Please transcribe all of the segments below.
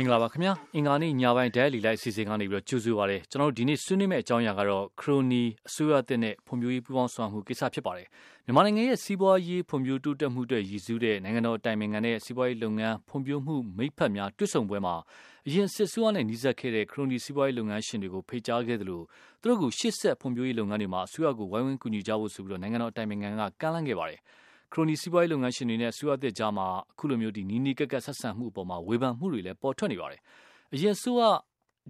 မင်္ဂလာပါခင်ဗျာအင်္ဂါနေ့ညပိုင်းဒဲလီလိုက်အစီအစဉ်ကနေပြီးတော့ကြိုဆိုပါရစေကျွန်တော်တို့ဒီနေ့ဆွေးနွေးမယ့်အကြောင်းအရာကတော့ခရိုနီအစိုးရအသစ်နဲ့ဖွံ့ဖြိုးရေးပူးပေါင်းဆောင်မှုကိစ္စဖြစ်ပါတယ်မြန်မာနိုင်ငံရဲ့စီးပွားရေးဖွံ့ဖြိုးတိုးတက်မှုတွေရည်စူးတဲ့နိုင်ငံတော်တိုင်ပင်ခံတဲ့စီးပွားရေးလုပ်ငန်းဖွံ့ဖြိုးမှုမိဖက်များတွစ်ဆုံပွဲမှာအရင်စစ်ဆိုးရနဲ့နှီးစပ်ခဲ့တဲ့ခရိုနီစီးပွားရေးလုပ်ငန်းရှင်တွေကိုဖိတ်ကြားခဲ့တယ်လို့သူတို့ကရှစ်ဆက်ဖွံ့ဖြိုးရေးလုပ်ငန်းတွေမှာအစိုးရကိုဝိုင်းဝန်းကူညီကြဖို့ဆိုပြီးတော့နိုင်ငံတော်တိုင်ပင်ခံကကမ်းလှမ်းခဲ့ပါတယ် ခရိုနီစီးပွားရေးလုပ်ငန်းရှင်တွေနဲ့အစိုးရအသစ်ကြားမှာအခုလိုမျိုးဒီနီးနီးကက်ကက်ဆက်ဆံမှုအပေါ်မှာဝေဖန်မှုတွေလည်းပေါ်ထွက်နေပါတယ်အရင်ဆိုက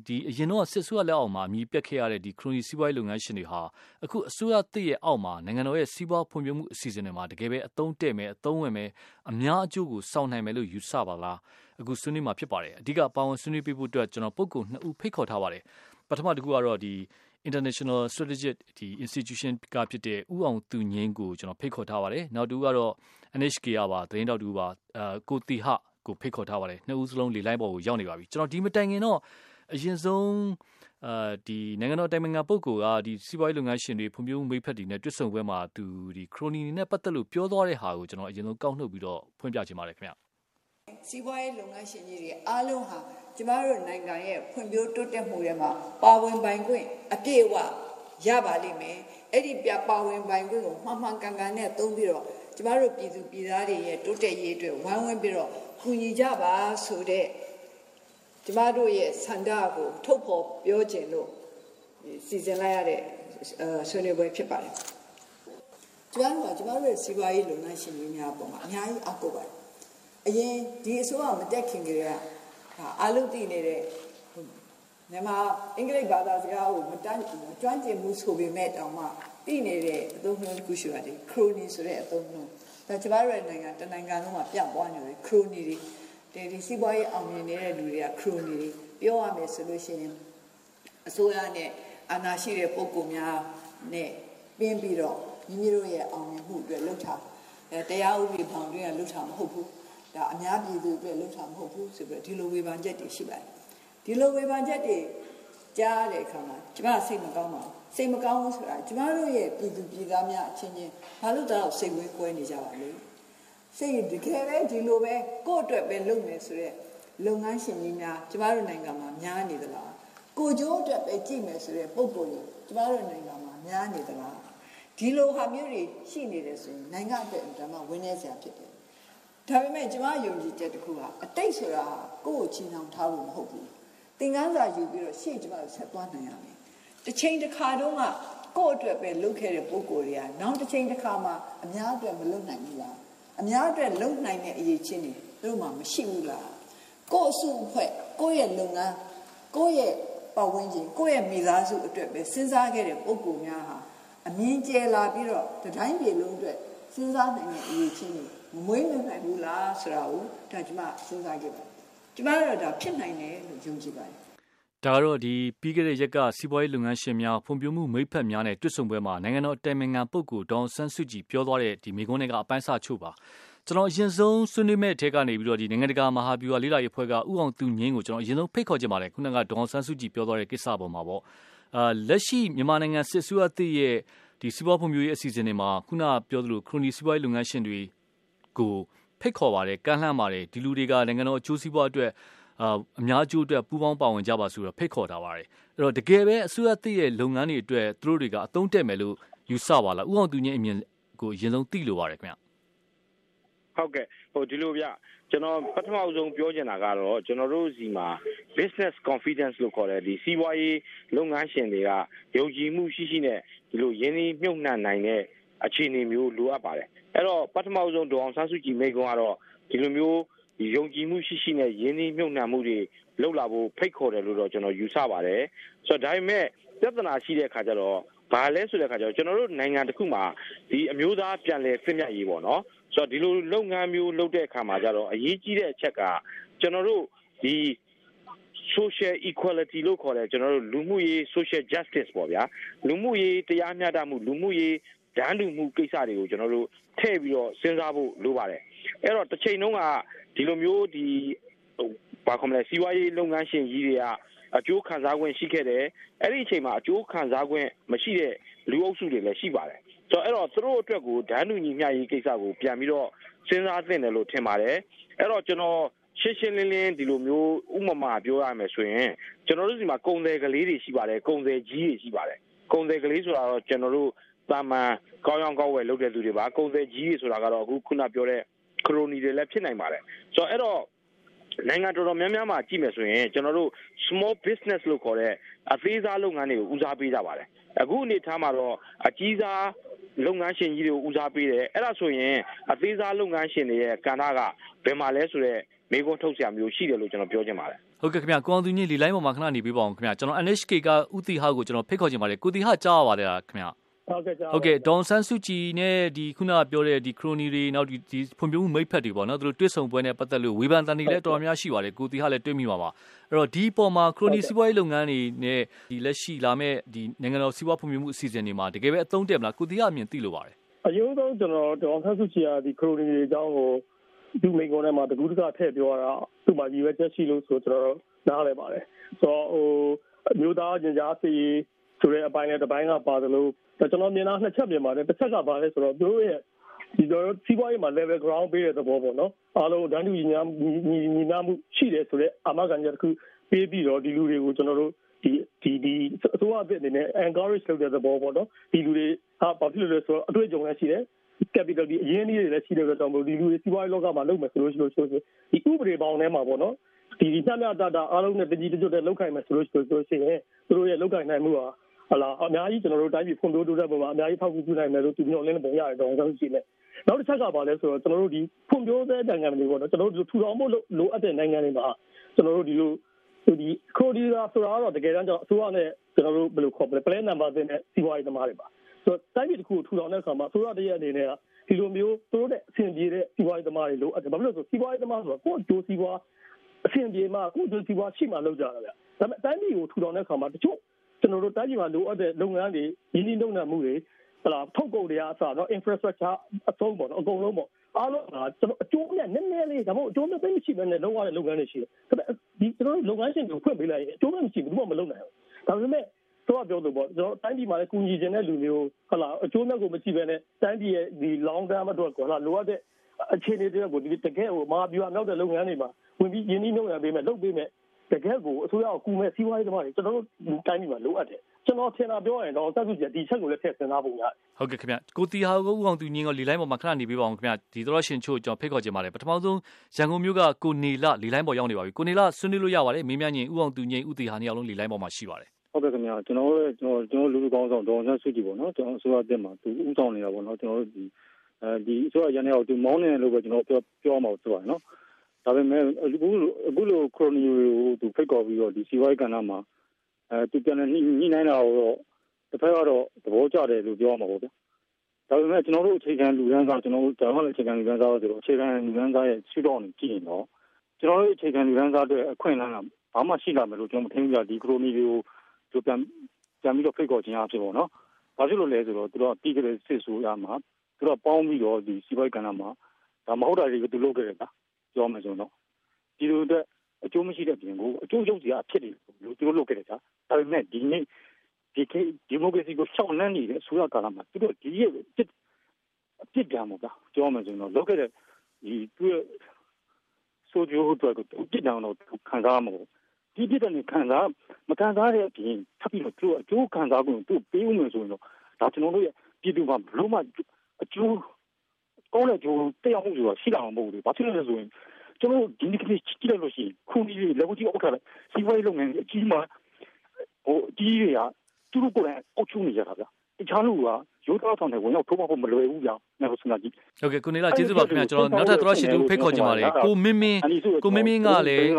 ဒီအရင်တော့စစ်ဆိုးရလက်အောက်မှာအမိပြက်ခဲ့ရတဲ့ဒီခရိုနီစီးပွားရေးလုပ်ငန်းရှင်တွေဟာအခုအစိုးရတည်ရဲ့အောက်မှာနိုင်ငံတော်ရဲ့စီးပွားဖွံ့ဖြိုးမှုအစီအစဉ်တွေမှာတကယ်ပဲအသုံးတဲ့မယ်အသုံးဝင်မယ်အများအကျိုးကိုစောင့်နိုင်မယ်လို့ယူဆပါလားအခုဆွေးနွေးမှာဖြစ်ပါတယ်အဓိကပါဝင်ဆွေးနွေးပေးဖို့အတွက်ကျွန်တော်ပုဂ္ဂိုလ်နှစ်ဦးဖိတ်ခေါ်ထားပါတယ်ပထမတစ်ခုကတော့ဒီ International Strategic ဒီ Institution ကဖြစ်တဲ့ဥအောင်သူငင်းကိုကျွန်တော်ဖိတ်ခေါ်ထားပါတယ်နောက်တစ်ခုကတော့ NHK ကပါသတင်းတောက်တူပါအဲကိုတီဟကိုဖိတ်ခေါ်ထားပါတယ်နှစ်ဦးစလုံးလေလိုင်းပေါ်ကိုရောက်နေပါပြီကျွန်တော်ဒီမတိုင်ခင်တော့အရင်ဆုံးအာဒီနိုင်ငံတော်တိုင်ပင်ခံပုဂ္ဂိုလ်ကဒီစီးပွားရေးလုပ်ငန်းရှင်တွေဖွံ့ဖြိုးမှုမိဖက်တွေနဲ့တွစ်ဆုံပွဲမှာသူဒီခရိုနီနဲ့ပတ်သက်လို့ပြောသွားတဲ့ဟာကိုကျွန်တော်အရင်ဆုံးကောက်နှုတ်ပြီးတော့ဖွင့်ပြချင်ပါတယ်ခင်ဗျ စီးပွားရေးလုပ်ငန်းရှင်ကြီးတွေအားလုံးဟာကျမတို့နိုင်ငံရဲ့ဖွံ့ဖြိုးတိုးတက်မှုတွေမှာပါဝင်ပိုင်ခွင့်အပြည့်အဝရပါလိမ့်မယ်အဲ့ဒီပြပါဝင်ပိုင်ခွင့်ကိုမှန်မှန်ကန်ကန်နဲ့သုံးပြီးတော့ကျမတို့ပြည်သူပြည်သားတွေရဲ့တိုးတက်ရေးအတွက်ဝိုင်းဝန်းပြီးတော့ကူညီကြပါဆိုတဲ့ကျမတို့ရဲ့ဆန္ဒကိုထုတ်ဖော်ပြောခြင်းလို့စီစဉ်လိုက်ရတဲ့ဆွေးနွေးပွဲဖြစ်ပါတယ်ကျမတို့ကကျမတို့ရဲ့စီးပွားရေးလုပ်ငန်းရှင်တွေများပုံမှာအများကြီးအောက်ကိုပါတယ် အရင်ဒီအစိုးရမတက်ခင်ကတည်းကအားလုံးသိနေတဲ့မြန်မာအင်္ဂလိပ်ဘာသာစကားကိုမတန်းကျွမ်းကျင်မှုဆိုပေမဲ့တောင်မှသိနေတဲ့အသုံးနှုန်းတစ်ခုရှိပါတယ်ခရိုနီဆိုတဲ့အသုံးနှုန်းဒါကျမတို့ရဲ့နိုင်ငံတနိုင်ငံလုံးမှာပြန့်ပွားနေတယ်ခရိုနီတွေဒီဒီစီးပွားရေးအောင်မြင်နေတဲ့လူတွေကခရိုနီတွေပြောရမယ်ဆိုလို့ရှိရင်အစိုးရနဲ့အာဏာရှိတဲ့ပုဂ္ဂိုလ်များနဲ့ပင်းပြီးတော့မိမိတို့ရဲ့အောင်မြင်မှုအတွက်လှုပ်ထားအဲတရားဥပဒေဘောင်တွင်းကလှုပ်ထားမဟုတ်ဘူး ဒါအများပြည်သူအတွက်လှုပ်ထားမဟုတ်ဘူးဆိုပြီးဒီလိုဝေဖန်ချက်တွေရှိပါတယ်ဒီလိုဝေဖန်ချက်တွေကြားတဲ့အခါမှာကျမစိတ်မကောင်းပါဘူးစိတ်မကောင်းဘူးဆိုတာကျမတို့ရဲ့ပြည်သူပြည်သားများအချင်းချင်းဘာလို့တော့စိတ်ဝေးကွဲနေကြပါလဲစိတ်တကယ်ပဲဒီလိုပဲကိုယ့်အတွက်ပဲလုပ်မယ်ဆိုတဲ့လုပ်ငန်းရှင်ကြီးများကျမတို့နိုင်ငံမှာများနေသလားကိုကျိုးအတွက်ပဲကြည့်မယ်ဆိုတဲ့ပုံပေါ်ကြီးကျမတို့နိုင်ငံမှာများနေသလားဒီလိုဟာမျိုးတွေရှိနေတယ်ဆိုရင်နိုင်ငံအတွက်ဒါမှဝင်းနေစရာဖြစ်တယ် ဒါပေမဲ့ကျမယုံကြည်ချက်တစ်ခုကအတိတ်ဆိုတာကိုယ့်ကိုချီနှောင်ထားဖို့မဟုတ်ဘူးသင်ခန်းစာယူပြီးတော့ရှေ့ကျမတို့ဆက်သွားနိုင်ရမယ်တစ်ချိန်တစ်ခါတုန်းကကိုယ့်အတွက်ပဲလုပ်ခဲ့တဲ့ပုံကိုယ်တွေကနောက်တစ်ချိန်တစ်ခါမှအများအတွက်မလုပ်နိုင်ဘူးလားအများအတွက်လုပ်နိုင်တဲ့အရေးချင်းတွေတို့မှမရှိဘူးလားကိုယ့်အစုအဖွဲ့ကိုယ့်ရဲ့လုပ်ငန်းကိုယ့်ရဲ့ပတ်ဝန်းကျင်ကိုယ့်ရဲ့မိသားစုအတွက်ပဲစဉ်းစားခဲ့တဲ့ပုံကိုယ်များဟာအမြင်ကျယ်လာပြီးတော့တတိုင်းပြည်လုံးအတွက်စဉ်းစားနိုင်တဲ့အရေးချင်းတွေ မမွေးနိုင်ဘူးလားဆိုတာကိုဒါကျမစဉ်းစားခဲ့ပါတယ်ကျမတို့ဒါဖြစ်နိုင်တယ်လို့ယုံကြည်ပါတယ်ဒါကတော့ဒီပြီးခဲ့တဲ့ရက်ကစီးပွားရေးလုပ်ငန်းရှင်များဖွံ့ဖြိုးမှုမိဖက်များနဲ့တွေ့ဆုံပွဲမှာနိုင်ငံတော်တိုင်ပင်ခံပုဂ္ဂိုလ်ဒေါန်ဆန်းစုကြည်ပြောသွားတဲ့ဒီမိကုန်းတွေကအပိုင်းစာချုပ်ပါကျွန်တော်အရင်ဆုံးဆွေးနွေးမဲ့အထက်ကနေပြီးတော့ဒီနိုင်ငံတကာမဟာဗျူဟာလေးလာရေးဖွဲ့ကဥအောင်သူငင်းကိုကျွန်တော်အရင်ဆုံးဖိတ်ခေါ်ချင်ပါတယ်ခုနကဒေါန်ဆန်းစုကြည်ပြောသွားတဲ့ကိစ္စပေါ်မှာပေါ့အာလက်ရှိမြန်မာနိုင်ငံစစ်ဆူအသည့်ရဲ့ဒီစီးပွားဖွံ့ဖြိုးရေးအစီအစဉ်တွေမှာခုနကပြောသလိုခရိုနီစီးပွားရေးလုပ်ငန်းရှင်တွေ ကိုဖိတ်ခေါ်ပါတယ်ကမ်းလှမ်းပါတယ်ဒီလူတွေကနိုင်ငံတော်အကျိုးစီးပွားအတွက်အာအများကျိုးအတွက်ပူးပေါင်းပါဝင်ကြပါဆိုတော့ဖိတ်ခေါ်ထားပါတယ်အဲ့တော့တကယ်ပဲအစိုးရသိရဲ့လုပ်ငန်းတွေအတွက်သူတို့တွေကအသုံးတက်မယ်လို့ယူဆပါလားဥအောင်သူညအမြင်ကိုအရင်ဆုံးသိလိုပါတယ်ခင်ဗျဟုတ်ကဲ့ဟိုဒီလိုဗျကျွန်တော်ပထမဆုံးပြောချင်တာကတော့ကျွန်တော်တို့စီမှာ business confidence လို့ခေါ်တဲ့ဒီစီးပွားရေးလုပ်ငန်းရှင်တွေကယုံကြည်မှုရှိရှိနဲ့ဒီလိုရင်းနှီးမြှုပ်နှံနိုင်တဲ့အခြေအနေမျိုးလိုအပ်ပါတယ် အဲ့တော့ပထမဆုံးဒေါအောင်ဆန်းစုကြည်မိန့်ခွန်းကတော့ဒီလိုမျိုးယုံကြည်မှုရှိရှိနဲ့ရင်းနှီးမြှုပ်နှံမှုတွေလုပ်လာဖို့ဖိတ်ခေါ်တယ်လို့တော့ကျွန်တော်ယူဆပါတယ်ဆိုတော့ဒါပေမဲ့ပြဿနာရှိတဲ့အခါကျတော့ဘာလဲဆိုတဲ့အခါကျတော့ကျွန်တော်တို့နိုင်ငံတစ်ခုမှာဒီအမျိုးသားပြန်လည်စစ်မြတ်ရေးပေါ့နော်ဆိုတော့ဒီလိုလုပ်ငန်းမျိုးလုပ်တဲ့အခါမှာကျတော့အရေးကြီးတဲ့အချက်ကကျွန်တော်တို့ဒီ social equality လို့ခေါ်တဲ့ကျွန်တော်တို့လူမှုရေး social justice ပေါ့ဗျာလူမှုရေးတရားမျှတမှုလူမှုရေး ဒန်းတူမှုကိစ္စတွေကိုကျွန်တော်တို့ထည့်ပြီးတော့စဉ်းစားဖို့လိုပါတယ်အဲ့တော့တစ်ချိန်လုံးကဒီလိုမျိုးဒီဘာခေါ်မလဲစီးပွားရေးလုပ်ငန်းရှင်ကြီးတွေကအကျိုးခံစား권ရှိခဲ့တယ်အဲ့ဒီအချိန်မှာအကျိုးခံစား권မရှိတဲ့လူအုပ်စုတွေလည်းရှိပါတယ်ဆိုတော့အဲ့တော့သူတို့အတွက်ကိုဒန်းတူညီမျှရေးကိစ္စကိုပြန်ပြီးတော့စဉ်းစားသင့်တယ်လို့ထင်ပါတယ်အဲ့တော့ကျွန်တော်ရှင်းရှင်းလင်းလင်းဒီလိုမျိုးဥမမာပြောရမယ်ဆိုရင်ကျွန်တော်တို့ဒီမှာကုံတယ်ကလေးတွေရှိပါတယ်ကုံတယ်ကြီးတွေရှိပါတယ်ကုံတယ်ကလေးဆိုတာတော့ကျွန်တော်တို့ တာမန်ကောင်းရောင်းကောင်းဝယ်လုပ်တဲ့သူတွေပါကုံတယ်ကြီးတွေဆိုတာကတော့အခုခုနပြောတဲ့ခရိုနီတွေလည်းဖြစ်နိုင်ပါတယ်ဆိုတော့အဲ့တော့နိုင်ငံတော်တော်များများမှာကြည့်မယ်ဆိုရင်ကျွန်တော်တို့ small business လို့ခေါ်တဲ့အသေးစားလုပ်ငန်းတွေကိုဦးစားပေးကြပါတယ်အခုအနေထားမှာတော့အကြီးစားလုပ်ငန်းရှင်ကြီးတွေကိုဦးစားပေးတယ်အဲ့ဒါဆိုရင်အသေးစားလုပ်ငန်းရှင်တွေရဲ့ကဏ္ဍကဘယ်မှာလဲဆိုတော့မိကုန်းထုတ်ဆရာမျိုးရှိတယ်လို့ကျွန်တော်ပြောချင်ပါတယ်ဟုတ်ကဲ့ခင်ဗျာကိုအောင်သူညလီလိုင်းပေါ်မှာခဏနေပြပါအောင်ခင်ဗျာကျွန်တော် NHK ကဥတီဟကိုကျွန်တော်ဖိတ်ခေါ်ချင်ပါတယ်ကိုတီဟကြားရပါတယ်ခင်ဗျာ ဟုတ်ကဲ့ဟုတ်ကဲ့ဒေါန်ဆန်းစုကြည်နဲ့ဒီခုနကပြောတဲ့ဒီခရိုနီတွေနောက်ဒီဒီဖွံ့ဖြိုးမှုမိတ်ဖက်တွေပေါ့နော်သူတို့တွစ်ဆုံပွဲနဲ့ပတ်သက်လို့ဝေဖန်တန်တွေလည်းတော်တော်များရှိပါတယ်ကိုတီဟာလည်းတွေ့မိပါပါအဲ့တော့ဒီပေါ်မှာခရိုနီစီးပွားရေးလုပ်ငန်းတွေနဲ့ဒီလက်ရှိလာမဲ့ဒီနိုင်ငံတော်စီးပွားဖွံ့ဖြိုးမှုအစီအစဉ်တွေမှာတကယ်ပဲအသုံးတည့်မလားကိုတီဟာအမြင်သိလို့ပါတယ်အရင်ဆုံးကျွန်တော်ဒေါန်ဆန်းစုကြည်ကဒီခရိုနီတွေအကြောင်းကိုသူ့မိကုန်းထဲမှာတကူးတကထည့်ပြောတာသူ့မှာရည်ရွယ်ချက်ရှိလို့ဆိုကျွန်တော်နားလည်ပါတယ်ဆိုတော့ဟိုမျိုးသားကျင်ကြားစီဆိုတဲ့အပိုင်းနဲ့တစ်ပိုင်းကပါသလို ကျွန်တော်မြင်တာနှစ်ချက်မြင်ပါတယ်တစ်ချက်ကပါလဲဆိုတော့သူတို့ရဲ့ဒီတော့စီးပွားရေးမှာ level ground ပေးတဲ့သဘောပေါ့နော်အားလုံးဒန်းတူညီညာညီညာမှုရှိတယ်ဆိုတော့အာမခံချက်တစ်ခုပေးပြီးတော့ဒီလူတွေကိုကျွန်တော်တို့ဒီဒီဒီအစိုးရအသစ်အနေနဲ့ encourage လုပ်တဲ့သဘောပေါ့နော်ဒီလူတွေဟာဘာဖြစ်လို့လဲဆိုတော့အတွေ့အကြုံလည်းရှိတယ် capital ဒီအရင်းအနှီးတွေလည်းရှိတဲ့အတွက်ကြောင့်မို့ဒီလူတွေစီးပွားရေးလောကမှာလုပ်မယ်ဆိုလို့ရှိလို့ဆိုရင်ဒီဥပဒေပေါင်းထဲမှာပေါ့နော်ဒီဒီမျှမျှတတအားလုံးနဲ့တကြီးတကြွတဲ့လောက်ခိုင်မယ်ဆိုလို့ဆိုလို့ရှိရင်သူတို့ရဲ့လောက်ခိုင်နိုင်မှုဟာ ဟလာအများကြီးကျွန်တော်တို့တိုင်းပြည်ဖွံ့ဖြိုးတိုးတက်ဖို့မှာအများကြီးထောက်ကူပြုနိုင်မယ်လို့သူမျိုးလင်းတဲ့ပုံရတယ်တော့ကျွန်တော်ရှိနေနောက်တစ်ချက်ကပါလဲဆိုတော့ကျွန်တော်တို့ဒီဖွံ့ဖြိုးတဲ့နိုင်ငံတွေပေါ့နော်ကျွန်တော်တို့ထူထောင်ဖို့လိုအပ်တဲ့နိုင်ငံတွေမှာကျွန်တော်တို့ဒီလိုဒီခရိုဒီယာဆိုတာတော့တကယ်တမ်းကျတော့အစိုးရနဲ့ကျွန်တော်တို့ဘယ်လိုခေါ်မလဲ plan number တင်တဲ့စီးပွားရေးသမားတွေပါဆိုတော့တိုင်းပြည်တစ်ခုကိုထူထောင်တဲ့အခါမှာအစိုးရတရက်အနေနဲ့ကဒီလိုမျိုးသူတို့နဲ့အဆင်ပြေတဲ့စီးပွားရေးသမားတွေလိုအပ်တယ်ဘာဖြစ်လို့ဆိုစီးပွားရေးသမားဆိုတော့ကိုယ့်အကျိုးစီးပွားအဆင်ပြေမှကိုယ့်အကျိုးစီးပွားရှိမှလောက်ကြတာဗျဒါပေမဲ့အတိုင်းပြည်ကိုထူထောင်တဲ့အခါမှာတချို့ ကျွန်တော်တို့တိုင်းပြည်မှာလိုအပ်တဲ့လုပ်ငန်းတွေရင်းနှီးမြှုပ်နှံမှုတွေဟလာထုတ်ကုန်တွေအစားတော့ infrastructure အဆုံးပေါ့နော်အကုန်လုံးပေါ့အားလုံးကကျွန်တော်အကျိုးနဲ့နည်းနည်းလေးဒါမှမဟုတ်အကျိုးနဲ့သိမရှိဘဲနဲ့လုပ်ရတဲ့လုပ်ငန်းတွေရှိတယ်ဒါပေမဲ့ဒီကျွန်တော်တို့လုပ်ငန်းရှင်တွေကိုဖွင့်ပေးလိုက်ရင်အကျိုးနဲ့မရှိဘူးဘာမှမလုပ်နိုင်ဘူးဒါပေမဲ့တော့ပြောလို့ပေါ့ကျွန်တော်တိုင်းပြည်မှာလည်းကူညီခြင်းတဲ့လူမျိုးဟလာအကျိုးမဲ့ကိုမရှိဘဲနဲ့တိုင်းပြည်ရဲ့ဒီ long term အတွက်ကောလာလိုအပ်တဲ့အခြေအနေတွေကိုဒီတကယ်ဟိုမဟာဗျူဟာမြောက်တဲ့လုပ်ငန်းတွေမှာဝင်ပြီးယင်းနှီးမြှုပ်နှံပေးမယ်လုပ်ပေးမယ် တကယ်ကိုအစိုးရကိုကူမဲ့စီးပွားရေးသမားတွေကျွန်တော်တို့တိုင်းပြည်မှာလိုအပ်တယ်ကျွန်တော်ထင်တာပြောရင်တော့စက်စုကြဒီချက်ကိုလည်းထည့်စဉ်းစားဖို့ရတယ်ဟုတ်ကဲ့ခင်ဗျကိုတီဟာကိုဦးအောင်သူညင်းကလီလိုင်းပေါ်မှာခဏနေပေးပါအောင်ခင်ဗျဒီတော့ရှင်ချို့ကျွန်တော်ဖိတ်ခေါ်ခြင်းပါတယ်ပထမဆုံးရန်ကုန်မြို့ကကိုနေလလီလိုင်းပေါ်ရောက်နေပါပြီကိုနေလဆွေးနွေးလို့ရပါတယ်မင်းများညင်ဦးအောင်သူညင်းဦးတီဟာနေအောင်လုံးလီလိုင်းပေါ်မှာရှိပါတယ်ဟုတ်ကဲ့ခင်ဗျာကျွန်တော်တို့ကျွန်တော်ကျွန်တော်လူလူကောင်းဆောင်ဒေါ်ဆန်းစုကြည်ပေါ့နော်ကျွန်တော်အစိုးရတက်မှာသူဥဆောင်နေတာပေါ့နော်ကျွန်တော်တို့ဒီအဲဒီအစိုးရရန်ရောက်သူမောင်းနေတယ်လို့ပဲကျွန်တော်ပြောပြောမှာဆိုပါနော် ဒါပေမဲ့အခုအခုလိုခရိုနီကိုသူဖိတ်ခေါ်ပြီးတော့ဒီစီဝိုင်းကဏ္ဍမှာအဲသူပြန်နေညှိနှိုင်းတာတော့တစ်ဖက်ကတော့သဘောကျတယ်လို့ပြောမှာပေါ့ဗျာဒါပေမဲ့ကျွန်တော်တို့အခြေခံလူရန်စားကျွန်တော်တို့ဒါမှလည်းအခြေခံလူရန်စားဆိုတော့အခြေခံလူရန်စားရဲ့ရှုထောင့်ကိုကြည့်ရင်တော့ကျွန်တော်တို့အခြေခံလူရန်စားတွေအခွင့်အလမ်းကဘာမှရှိလာမယ်လို့ကျွန်တော်မထင်ဘူးကြာဒီခရိုနီတွေကိုသူပြန်ပြန်ပြီးတော့ဖိတ်ခေါ်ခြင်းအဖြစ်ပေါ့နော်ဘာဖြစ်လို့လဲဆိုတော့သူတို့တီးကြတဲ့စစ်ဆိုရမှာသူတို့ပေါင်းပြီးတော့ဒီစီးပွားရေးကဏ္ဍမှာဒါမဟုတ်တာတွေကိုသူလုပ်ခဲ့တယ်ဗျာ ပြောမယ်ဆိုတော့ဒီလိုတဲ့အကျိုးမရှိတဲ့ပြင်ကိုအကျိုးချုပ်စီအဖြစ်တယ်လို့သူတို့လုပ်ခဲ့တယ်ဗျာဒါပေမဲ့ဒီနေ့ဒီကိဒီမိုကရေစီကိုရှောင်လန်းနေတဲ့အစိုးရကာလမှာသူတို့ဒီရဲ့အဖြစ်အဖြစ်ပြန်မှာဗျာပြောမယ်ဆိုတော့လုပ်ခဲ့တဲ့ဒီသူရဲ့ဆိုကြိုးအတွက်ကိုပြစ်ဒဏ်တော့ခံစားမှာပေါ့ဒီပြစ်ဒဏ်ကိုခံစားမခံစားတဲ့အပြင်ထပ်ပြီးတော့သူ့အကျိုးခံစားခွင့်သူ့ပေးဦးမယ်ဆိုရင်တော့ဒါကျွန်တော်တို့ရဲ့ပြည်သူမှာဘလို့မှအကျိုး ကောင်းတဲ့ကျိုးတက်ရောက်မှုဆိုတာရှိတာမဟုတ်ဘူး။ဘာဖြစ်လို့လဲဆိုရင်ကျွန်တော်ဒီနေ့ကလေးကြည့်လိုက်လို့ရှိရင်ခုနီးလေးလက်ဝကြီးအောက်ထားလိုက်စီးပွားရေးလုပ်ငန်းအကြီးမှာဟိုအကြီးတွေကသူတို့ကိုယ်တိုင်အောက်ချုံနေကြတာဗျ။တခြားလူကရိုးသားဆောင်တယ်ဝင်ရောက်ထိုးပေါက်ဖို့မလွယ်ဘူးဗျာ။နောက်ဆုံးကကြည့်။ဟုတ်ကဲ့ကိုနေလာကျေးဇူးပါခင်ဗျာကျွန်တော်နောက်ထပ်တော့ရှိသူဖိတ်ခေါ်ကြပါလေ။ကိုမင်းမင်းကိုမင်းမင်းကလည်း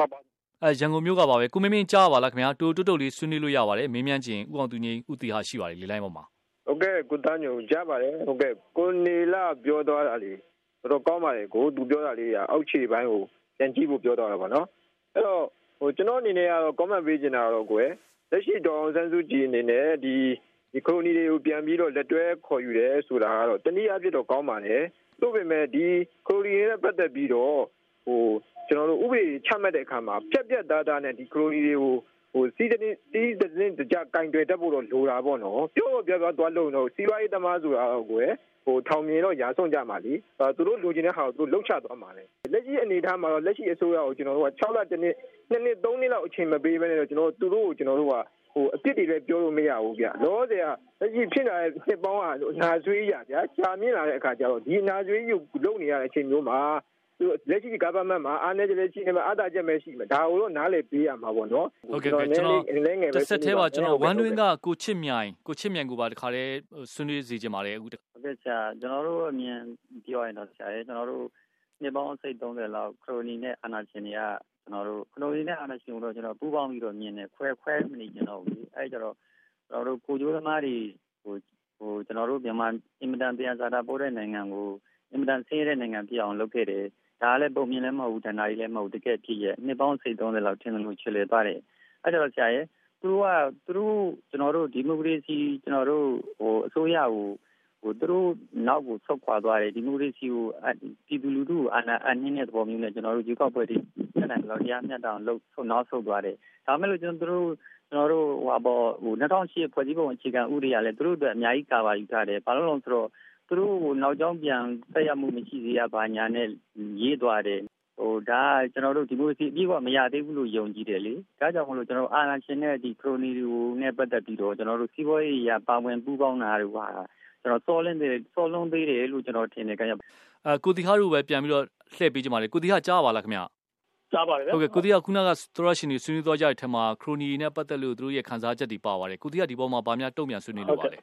အဲရန်ကုန်မြို့ကပါပဲကိုမင်းမင်းကြားပါလားခင်ဗျာတူတူတုတ်လေးဆွေးနွေးလို့ရပါတယ်မင်းမြန်းချင်းဥအောင်သူငိဥတီဟာရှိပါတယ်လေလိုင်းပေါ်မှာ ဟုတ်ကဲ့ကိုတန်းညုံကြားပါတယ်ဟုတ်ကဲ့ကိုနေလာပြောသွားတာလေတော်တော်ကောင်းပါတယ်ကိုသူပြောတာလေးကအောက်ခြေပိုင်းကိုပြန်ကြည့်ဖို့ပြောတော့တာပါနော်အဲ့တော့ဟိုကျွန်တော်အနေနဲ့ကတော့ comment ပေးချင်တာတော့ကိုယ်လက်ရှိဒေါအောင်ဆန်းစုကြည်အနေနဲ့ဒီဒီခရိုနီတွေကိုပြန်ပြီးတော့လက်တွဲခေါ်ယူတယ်ဆိုတာကတော့တနည်းအားဖြင့်တော့ကောင်းပါတယ်သို့ပေမဲ့ဒီခရိုနီတွေနဲ့ပတ်သက်ပြီးတော့ဟိုကျွန်တော်တို့ဥပဒေချမှတ်တဲ့အခါမှာပြက်ပြက်သားသားနဲ့ဒီခရိုနီတွေကို ဟဟိုစီးတဲ့စီးတဲ့တကြကင်တွေတက်ဖို့တော့လိုတာပေါ့နော်ပြောတော့ပြောတော့သွားလို့တော့စီးပွားရေးသမားဆိုတာကိုဟိုထောင်မြင်တော့ရာဆုံးကြမှာလीသူတို့လိုချင်တဲ့ဟာကိုသူတို့လှုပ်ချသွားမှာလေလက်ရှိအနေထားမှာတော့လက်ရှိအစိုးရကိုကျွန်တော်တို့က6လတနှစ်နှစ်နှစ်3နှစ်လောက်အချိန်မပေးဘဲနဲ့တော့ကျွန်တော်တို့သူတို့ကိုကျွန်တော်တို့ကဟိုအပြစ်တွေလည်းပြောလို့မရဘူးဗျလောဆယ်ကလက်ရှိဖြစ်လာတဲ့နှစ်ပေါင်းကနာဆွေးရဗျာကြာမြင့်လာတဲ့အခါကျတော့ဒီနာဆွေးယူလုပ်နေရတဲ့အချိန်မျိုးမှာသူ လက်ရှိ government မှာအားနည်းချက်လည်းရှိနေမှာအားသာချက်လည်းရှိမှာဒါကိုတော့နားလည်ပေးရမှာပေါ့နော်ဟုတ်ကဲ့ကျွန်တော်တစ်ဆက်သေးပါကျွန်တော် one win ကကိုချစ်မြိုင်ကိုချစ်မြိုင်ကိုပါတခါတည်းဆွေးနွေးစီခြင်းပါတယ်အခုဟုတ်ကဲ့ဆရာကျွန်တော်တို့အမြင်ပြောရင်တော့ဆရာရဲ့ကျွန်တော်တို့နှစ်ပေါင်းစိတ်30လောက်ခရိုနီနဲ့အာနာရှင်တွေကကျွန်တော်တို့ခရိုနီနဲ့အာနာရှင်တို့ကျွန်တော်ပူးပေါင်းပြီးတော့မြင်တယ်ခွဲခွဲမနေကြတော့ဘူးအဲကြတော့ကျွန်တော်တို့ကိုကျိုးသမားတွေဟိုဟိုကျွန်တော်တို့မြန်မာအင်မတန်တရားစာတာပို့တဲ့နိုင်ငံကိုအင်မတန်ဆင်းရဲတဲ့နိုင်ငံပြအောင်လုပ်ခဲ့တယ် ဒါလည်းပုံမြင်လည်းမဟုတ်ဘူးတဏှာကြီးလည်းမဟုတ်တကယ်ဖြစ်ရဲ့နှစ်ပေါင်းစိတ်30လောက်ထင်လို့ချစ်လေသွားတယ်အဲဒါတော့ဆရာရဲ့သူတို့ကသူတို့ကျွန်တော်တို့ဒီမိုကရေစီကျွန်တော်တို့ဟိုအစိုးရကိုဟိုသူတို့နောက်ကိုဆုတ်ခွာသွားတယ်ဒီမိုကရေစီကိုပြည်သူလူထုကိုအာဏာအနှင်းတဲ့သဘောမျိုးနဲ့ကျွန်တော်တို့ယူကောက်ပွဲတွေတက်နိုင်လို့တရားမျှတအောင်လုပ်ဆုတ်နောက်ဆုတ်သွားတယ်ဒါမဲ့လို့ကျွန်တော်တို့ကျွန်တော်တို့ဟိုဘောဟို2008ဖွဲ့စည်းပုံအခြေခံဥပဒေကလည်းသူတို့အတွက်အများကြီးကာဗာယူထားတယ်ဘာလို့လဲဆိုတော့ သူတို့ကိုနောက်ကျောင်းပြန်ဆက်ရမှုမရှိစေရပါညာနဲ့ရေးသွားတယ်ဟိုဒါကျွန်တော်တို့ဒီမိုကရေစီအပြည့်အဝမရသေးဘူးလို့ယုံကြည်တယ်လေဒါကြောင့်မလို့ကျွန်တော်အာဏာရှင်နဲ့ဒီခရိုနီတွေကိုနဲ့ပတ်သက်ပြီးတော့ကျွန်တော်တို့စီးပွားရေးရပါဝင်ပူးပေါင်းတာတွေဟာကျွန်တော်စောလင်းတယ်စောလုံးသေးတယ်လို့ကျွန်တော်ထင်တယ်ခင်ဗျအဲကိုတီဟာတို့ပဲပြန်ပြီးတော့လှည့်ပေးကြပါလေကိုတီဟာကြားပါလားခင်ဗျ ကြားပါတယ်ဗျဟုတ်ကဲ့ကိုတီဟာခုနကသရရှင်တွေဆွေးနွေးသွားကြတဲ့ထက်မှာခရိုနီနဲ့ပတ်သက်လို့သူတို့ရဲ့ခံစားချက်တွေပါပါတယ်ကိုတီဟာဒီပေါ်မှာဗာများတုံ့ပြန်ဆွေးနွေးလို့ပါလေ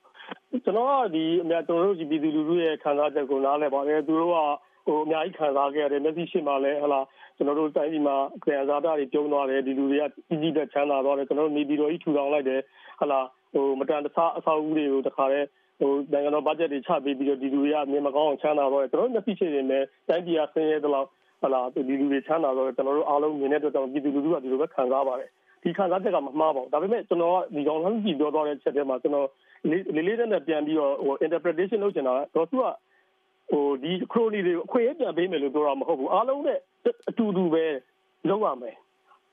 ကျွန်တော်ကဒီအများကျွန်တော်တို့ဒီပြည်သူလူထုရဲ့ခံစားချက်ကိုနားလည်ပါတယ်သူတို့ကဟိုအများကြီးခံစားခဲ့ရတယ်မျက်စိရှိမှလည်းဟလာကျွန်တော်တို့တိုင်းပြည်မှာခံစားတာတွေပြုံးသွားတယ်ဒီလူတွေကကြီးကြီးတဲ့ချမ်းသာသွားတယ်ကျွန်တော်တို့နေပြည်တော်ကြီးထူထောင်လိုက်တယ်ဟလာဟိုမတန်တဆအဆောက်အဦတွေကိုတခါတည်းဟိုနိုင်ငံတော်ဘတ်ဂျက်တွေချပေးပြီးတော့ဒီလူတွေကမြင်မကောင်းအောင်ချမ်းသာတော့ကျွန်တော်တို့မျက်စိရှိနေတယ်တိုင်းပြည်ကဆင်းရဲတဲ့လောက် ဟလာဒီလူတွေချမ်းသာတော့ကျွန်တော်တို့အားလုံးမြင်တဲ့အတွက်ကြောင့်ပြည်သူလူထုကဒီလိုပဲခံစားပါတယ်ဒီခံစားချက်ကမမှားပါဘူးဒါပေမဲ့ကျွန်တော်ကဒီကောင်ဆန်းကြည့်ပြောသွားတဲ့ချက်ထဲမှာကျွန်တော်လေးလေးနဲ့ပြန်ပြီးတော့ဟို interpretation လုပ်ချင်တာတော့သူကဟိုဒီ crony တွေကိုအခွင့်အရေးပြန်ပေးမယ်လို့ပြောတာမဟုတ်ဘူးအားလုံးနဲ့အတူတူပဲလုပ်ရမယ်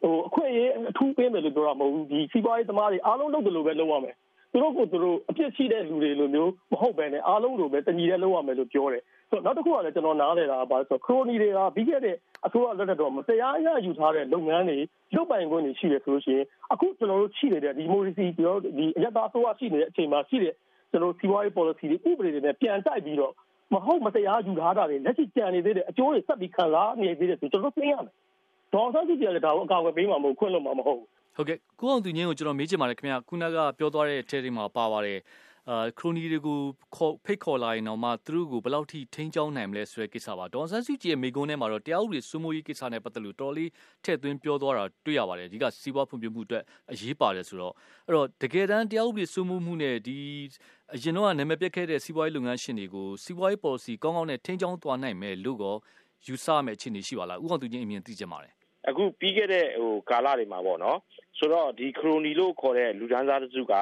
ဟိုအခွင့်အရေးအထူးပေးမယ်လို့ပြောတာမဟုတ်ဘူးဒီစီးပွားရေးသမားတွေအားလုံးလုပ်တယ်လို့ပဲလုပ်ရမယ် သူတို့ကိုသူတို့အပြစ်ရှိတဲ့လူတွေလိုမျိုးမဟုတ်ပဲနဲ့အားလုံးလိုပဲတညီတဲ့လုပ်ရမယ်လို့ပြောတယ်ဆိုတော့နောက်တစ်ခုကလည်းကျွန်တော်နားလည်တာကဘာလဲဆိုတော့ crony တွေကပြီးခဲ့တဲ့အစိုးရလက်ထက်တော့မတရားအရယူထားတဲ့လုပ်ငန်းတွေရုပ်ပိုင်ခွင့်တွေရှိတယ်ဆိုလို့ရှိရင်အခုကျွန်တော်တို့ရှိနေတဲ့ဒီမိုကရေစီပြောဒီအရသာအစိုးရရှိနေတဲ့အချိန်မှာရှိတဲ့ကျွန်တော်စီးပွားရေး policy တွေဥပဒေတွေနဲ့ပြန်တိုက်ပြီးတော့မဟုတ်မတရားယူထားတာတွေလက်ရှိကြံနေသေးတဲ့အကျိုးတွေဆက်ပြီးခံစားနေသေးတယ်ဆိုကျွန်တော်တို့သိရမယ်ဒေါ်ဆန်းစုကြည်လည်းဒါကိုအကာအကွယ်ပေးမှာမဟုတ်ခွင့်လို့မှာမဟုတ်ဘူး ဟုတ်ကဲ့ကိုအောင်သူငင်းကိုကျွန်တော်မေးချင်ပါတယ်ခင်ဗျာခုနကပြောသွားတဲ့အထက်တွေမှာပါပါတယ်အာခရိုနီတွေကိုခေါ်ဖိတ်ခေါ်လာရင်တော့မှသူတို့ကိုဘယ်လောက်ထိထိန်းချောင်းနိုင်မလဲဆိုတဲ့ကိစ္စပါဒေါ်ဆန်းစုကြည်ရဲ့မိကုန်းထဲမှာတော့တရားဥပဒေစိုးမိုးရေးကိစ္စနဲ့ပတ်သက်လို့တော်လေးထည့်သွင်းပြောသွားတာတွေ့ရပါတယ်ဒီကစီးပွားဖွံ့ဖြိုးမှုအတွက်အရေးပါတယ်ဆိုတော့အဲ့တော့တကယ်တမ်းတရားဥပဒေစိုးမိုးမှုနဲ့ဒီအရင်တော့နာမည်ပြက်ခဲ့တဲ့စီးပွားရေးလုပ်ငန်းရှင်တွေကိုစီးပွားရေး policy ကောင်းကောင်းနဲ့ထိန်းချောင်းသွားနိုင်မယ်လို့ကောယူဆမယ့်အခြေအနေရှိပါလားဥက္ကဋ္ဌသူချင်းအမြင်သိကြပါတယ်အခုပြီးခဲ့တဲ့ဟိုကာလတွေမှာပေါ့နော် ဆိုတော့ဒီခရိုနီလို့ခေါ်တဲ့လူဒန်းစားတစုက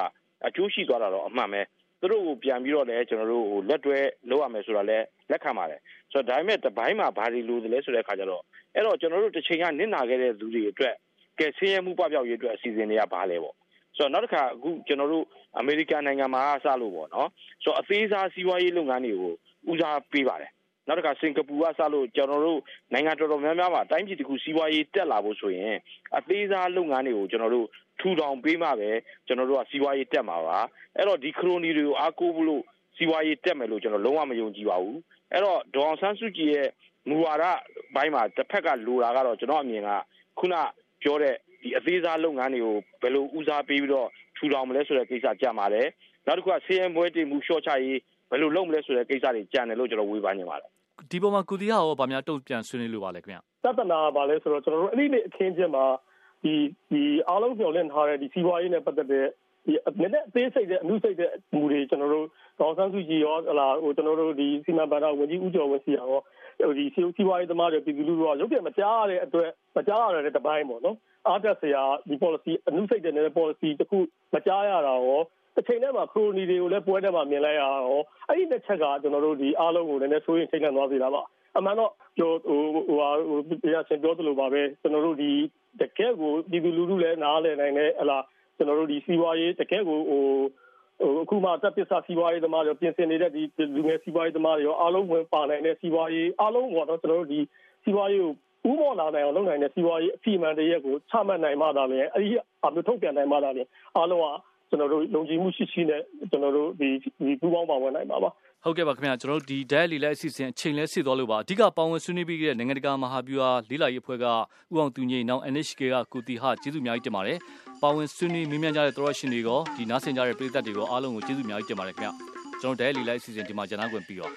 အကျိုးရှိသွားတာတော့အမှန်ပဲသူတို့ကိုပြန်ပြီးတော့လည်းကျွန်တော်တို့ဟိုလက်တွဲလုပ်ရမယ်ဆိုတာလည်းလက်ခံပါတယ်ဆိုတော့ဒါပေမဲ့တပိုင်းမှာဘာတွေလိုသလဲဆိုတဲ့အခါကျတော့အဲ့တော့ကျွန်တော်တို့တစ်ချိန်ကနစ်နာခဲ့တဲ့သူတွေအတွက်ကဲဆင်းရဲမှုပပျောက်ရေးအတွက်အစီအစဉ်တွေကဘာလဲပေါ့ဆိုတော့နောက်တစ်ခါအခုကျွန်တော်တို့အမေရိကန်နိုင်ငံမှာစလို့ပေါ့နော်ဆိုတော့အသေးစားစီးပွားရေးလုပ်ငန်းတွေကိုဦးစားပေးပါတယ် နောက်တစ်ခါစင်ကာပူကစလို့ကျွန်တော်တို့နိုင်ငံတော်တော်များများမှာတိုင်းပြည်တစ်ခုစီးပွားရေးတက်လာဖို့ဆိုရင်အသေးစားလုပ်ငန်းတွေကိုကျွန်တော်တို့ထူထောင်ပေးမှပဲကျွန်တော်တို့ကစီးပွားရေးတက်မှာပါအဲ့တော့ဒီခရိုနီတွေကိုအားကိုးဖို့လို့စီးပွားရေးတက်မယ်လို့ကျွန်တော်လုံးဝမယုံကြည်ပါဘူးအဲ့တော့ဒေါအောင်ဆန်းစုကြည်ရဲ့မူဝါဒဘိုင်းမှာတစ်ဖက်ကလိုတာကတော့ကျွန်တော်အမြင်ကခုနပြောတဲ့ဒီအသေးစားလုပ်ငန်းတွေကိုဘယ်လိုဦးစားပေးပြီးတော့ထူထောင်မလဲဆိုတဲ့ကိစ္စကြံပါတယ်နောက်တစ်ခုကစီးရဲမွေးတင်မှုရှော့ချရေးဘ ယ်လိုလုပ်မလဲဆိုတဲ့ကိစ္စတွေကြံတယ်လို့ကျွန်တော်ဝေဖန်နေပါတယ်ဒီပေါ်မှာကုတီဟာရောဗာများတုံ့ပြန်ဆွေးနွေးလို့ပါလဲခင်ဗျသတ္တနာပါလဲဆိုတော့ကျွန်တော်တို့အဲ့ဒီနေ့အခင်းချင်းမှာဒီဒီအားလုံးပြောင်းလဲထားတဲ့ဒီစီးပွားရေးနဲ့ပတ်သက်တဲ့ဒီနည်းနည်းအသေးစိတ်တဲ့အမှုစိတ်တဲ့မူတွေကျွန်တော်တို့ဒေါ်ဆန်းစုကြည်ရောဟလာဟိုကျွန်တော်တို့ဒီစီမံဘဏ္ဍာဝန်ကြီးဦးကျော်ဝင်းစီရောဟိုဒီစီစီးပွားရေးသမားတွေပြည်သူလူထုကရုပ်ပြမကြားရတဲ့အတွက်မကြားရတဲ့တပိုင်းပေါ့နော်အားတက်စရာဒီ policy အမှုစိတ်တဲ့ policy တခုမကြားရတာရော တစ်ချိန်တည်းမှာခရိုနီတွေကိုလည်းပွဲထဲမှာမြင်လိုက်ရအောင်အဲ့ဒီတစ်ချက်ကကျွန်တော်တို့ဒီအားလုံးကိုလည်းနည်းနည်းဆိုရင်ချိန်လန့်သွားစေတာပါအမှန်တော့ပြောဟိုဟိုဟာဟိုတရားရှင်ပြောသလိုပါပဲကျွန်တော်တို့ဒီတကယ်ကိုပြည်သူလူထုလည်းနားလည်နိုင်တယ်ဟလာကျွန်တော်တို့ဒီစီးပွားရေးတကယ်ကိုဟိုဟိုအခုမှတပ်ပစ္စည်းစီးပွားရေးသမားတွေပြင်ဆင်နေတဲ့ဒီလူငယ်စီးပွားရေးသမားတွေရောအားလုံးဝင်ပါနိုင်တဲ့စီးပွားရေးအားလုံးပေါ့နော်ကျွန်တော်တို့ဒီစီးပွားရေးကိုဥမော်လာနိုင်အောင်လုပ်နိုင်တဲ့စီးပွားရေးအစီအမံတရက်ကိုချမှတ်နိုင်မှသာလေအဲ့ဒီအမျိုးထုတ်ပြန်နိုင်မှသာလေအားလုံးက ကျွန်တော်တို့လုံခြုံမှုရှိရှိနဲ့ကျွန်တော်တို့ဒီဒီပူးပေါင်းပါဝင်နိုင်ပါပါဟုတ်ကဲ့ပါခင်ဗျာကျွန်တော်တို့ဒီ dial လီလိုက်အစီအစဉ်အချိန်လဲစစ်သွားလို့ပါအဓိကပါဝင်ဆွေးနွေးပြီးတဲ့နိုင်ငံတကာမဟာဗျူဟာလေးလာရေးအဖွဲ့ကဥအောင်သူငိမ့်နောက် NHK ကကိုတီဟာကျေးဇူးအများကြီးတင်ပါတယ်ပါဝင်ဆွေးနွေးမြင်းမြန်းကြတဲ့သောရရှင်တွေကဒီနားဆင်ကြတဲ့ပရိသတ်တွေကအားလုံးကိုကျေးဇူးအများကြီးတင်ပါတယ်ခင်ဗျာကျွန်တော် dial လီလိုက်အစီအစဉ်ဒီမှာကျန်နာခွင့်ပြီးတော့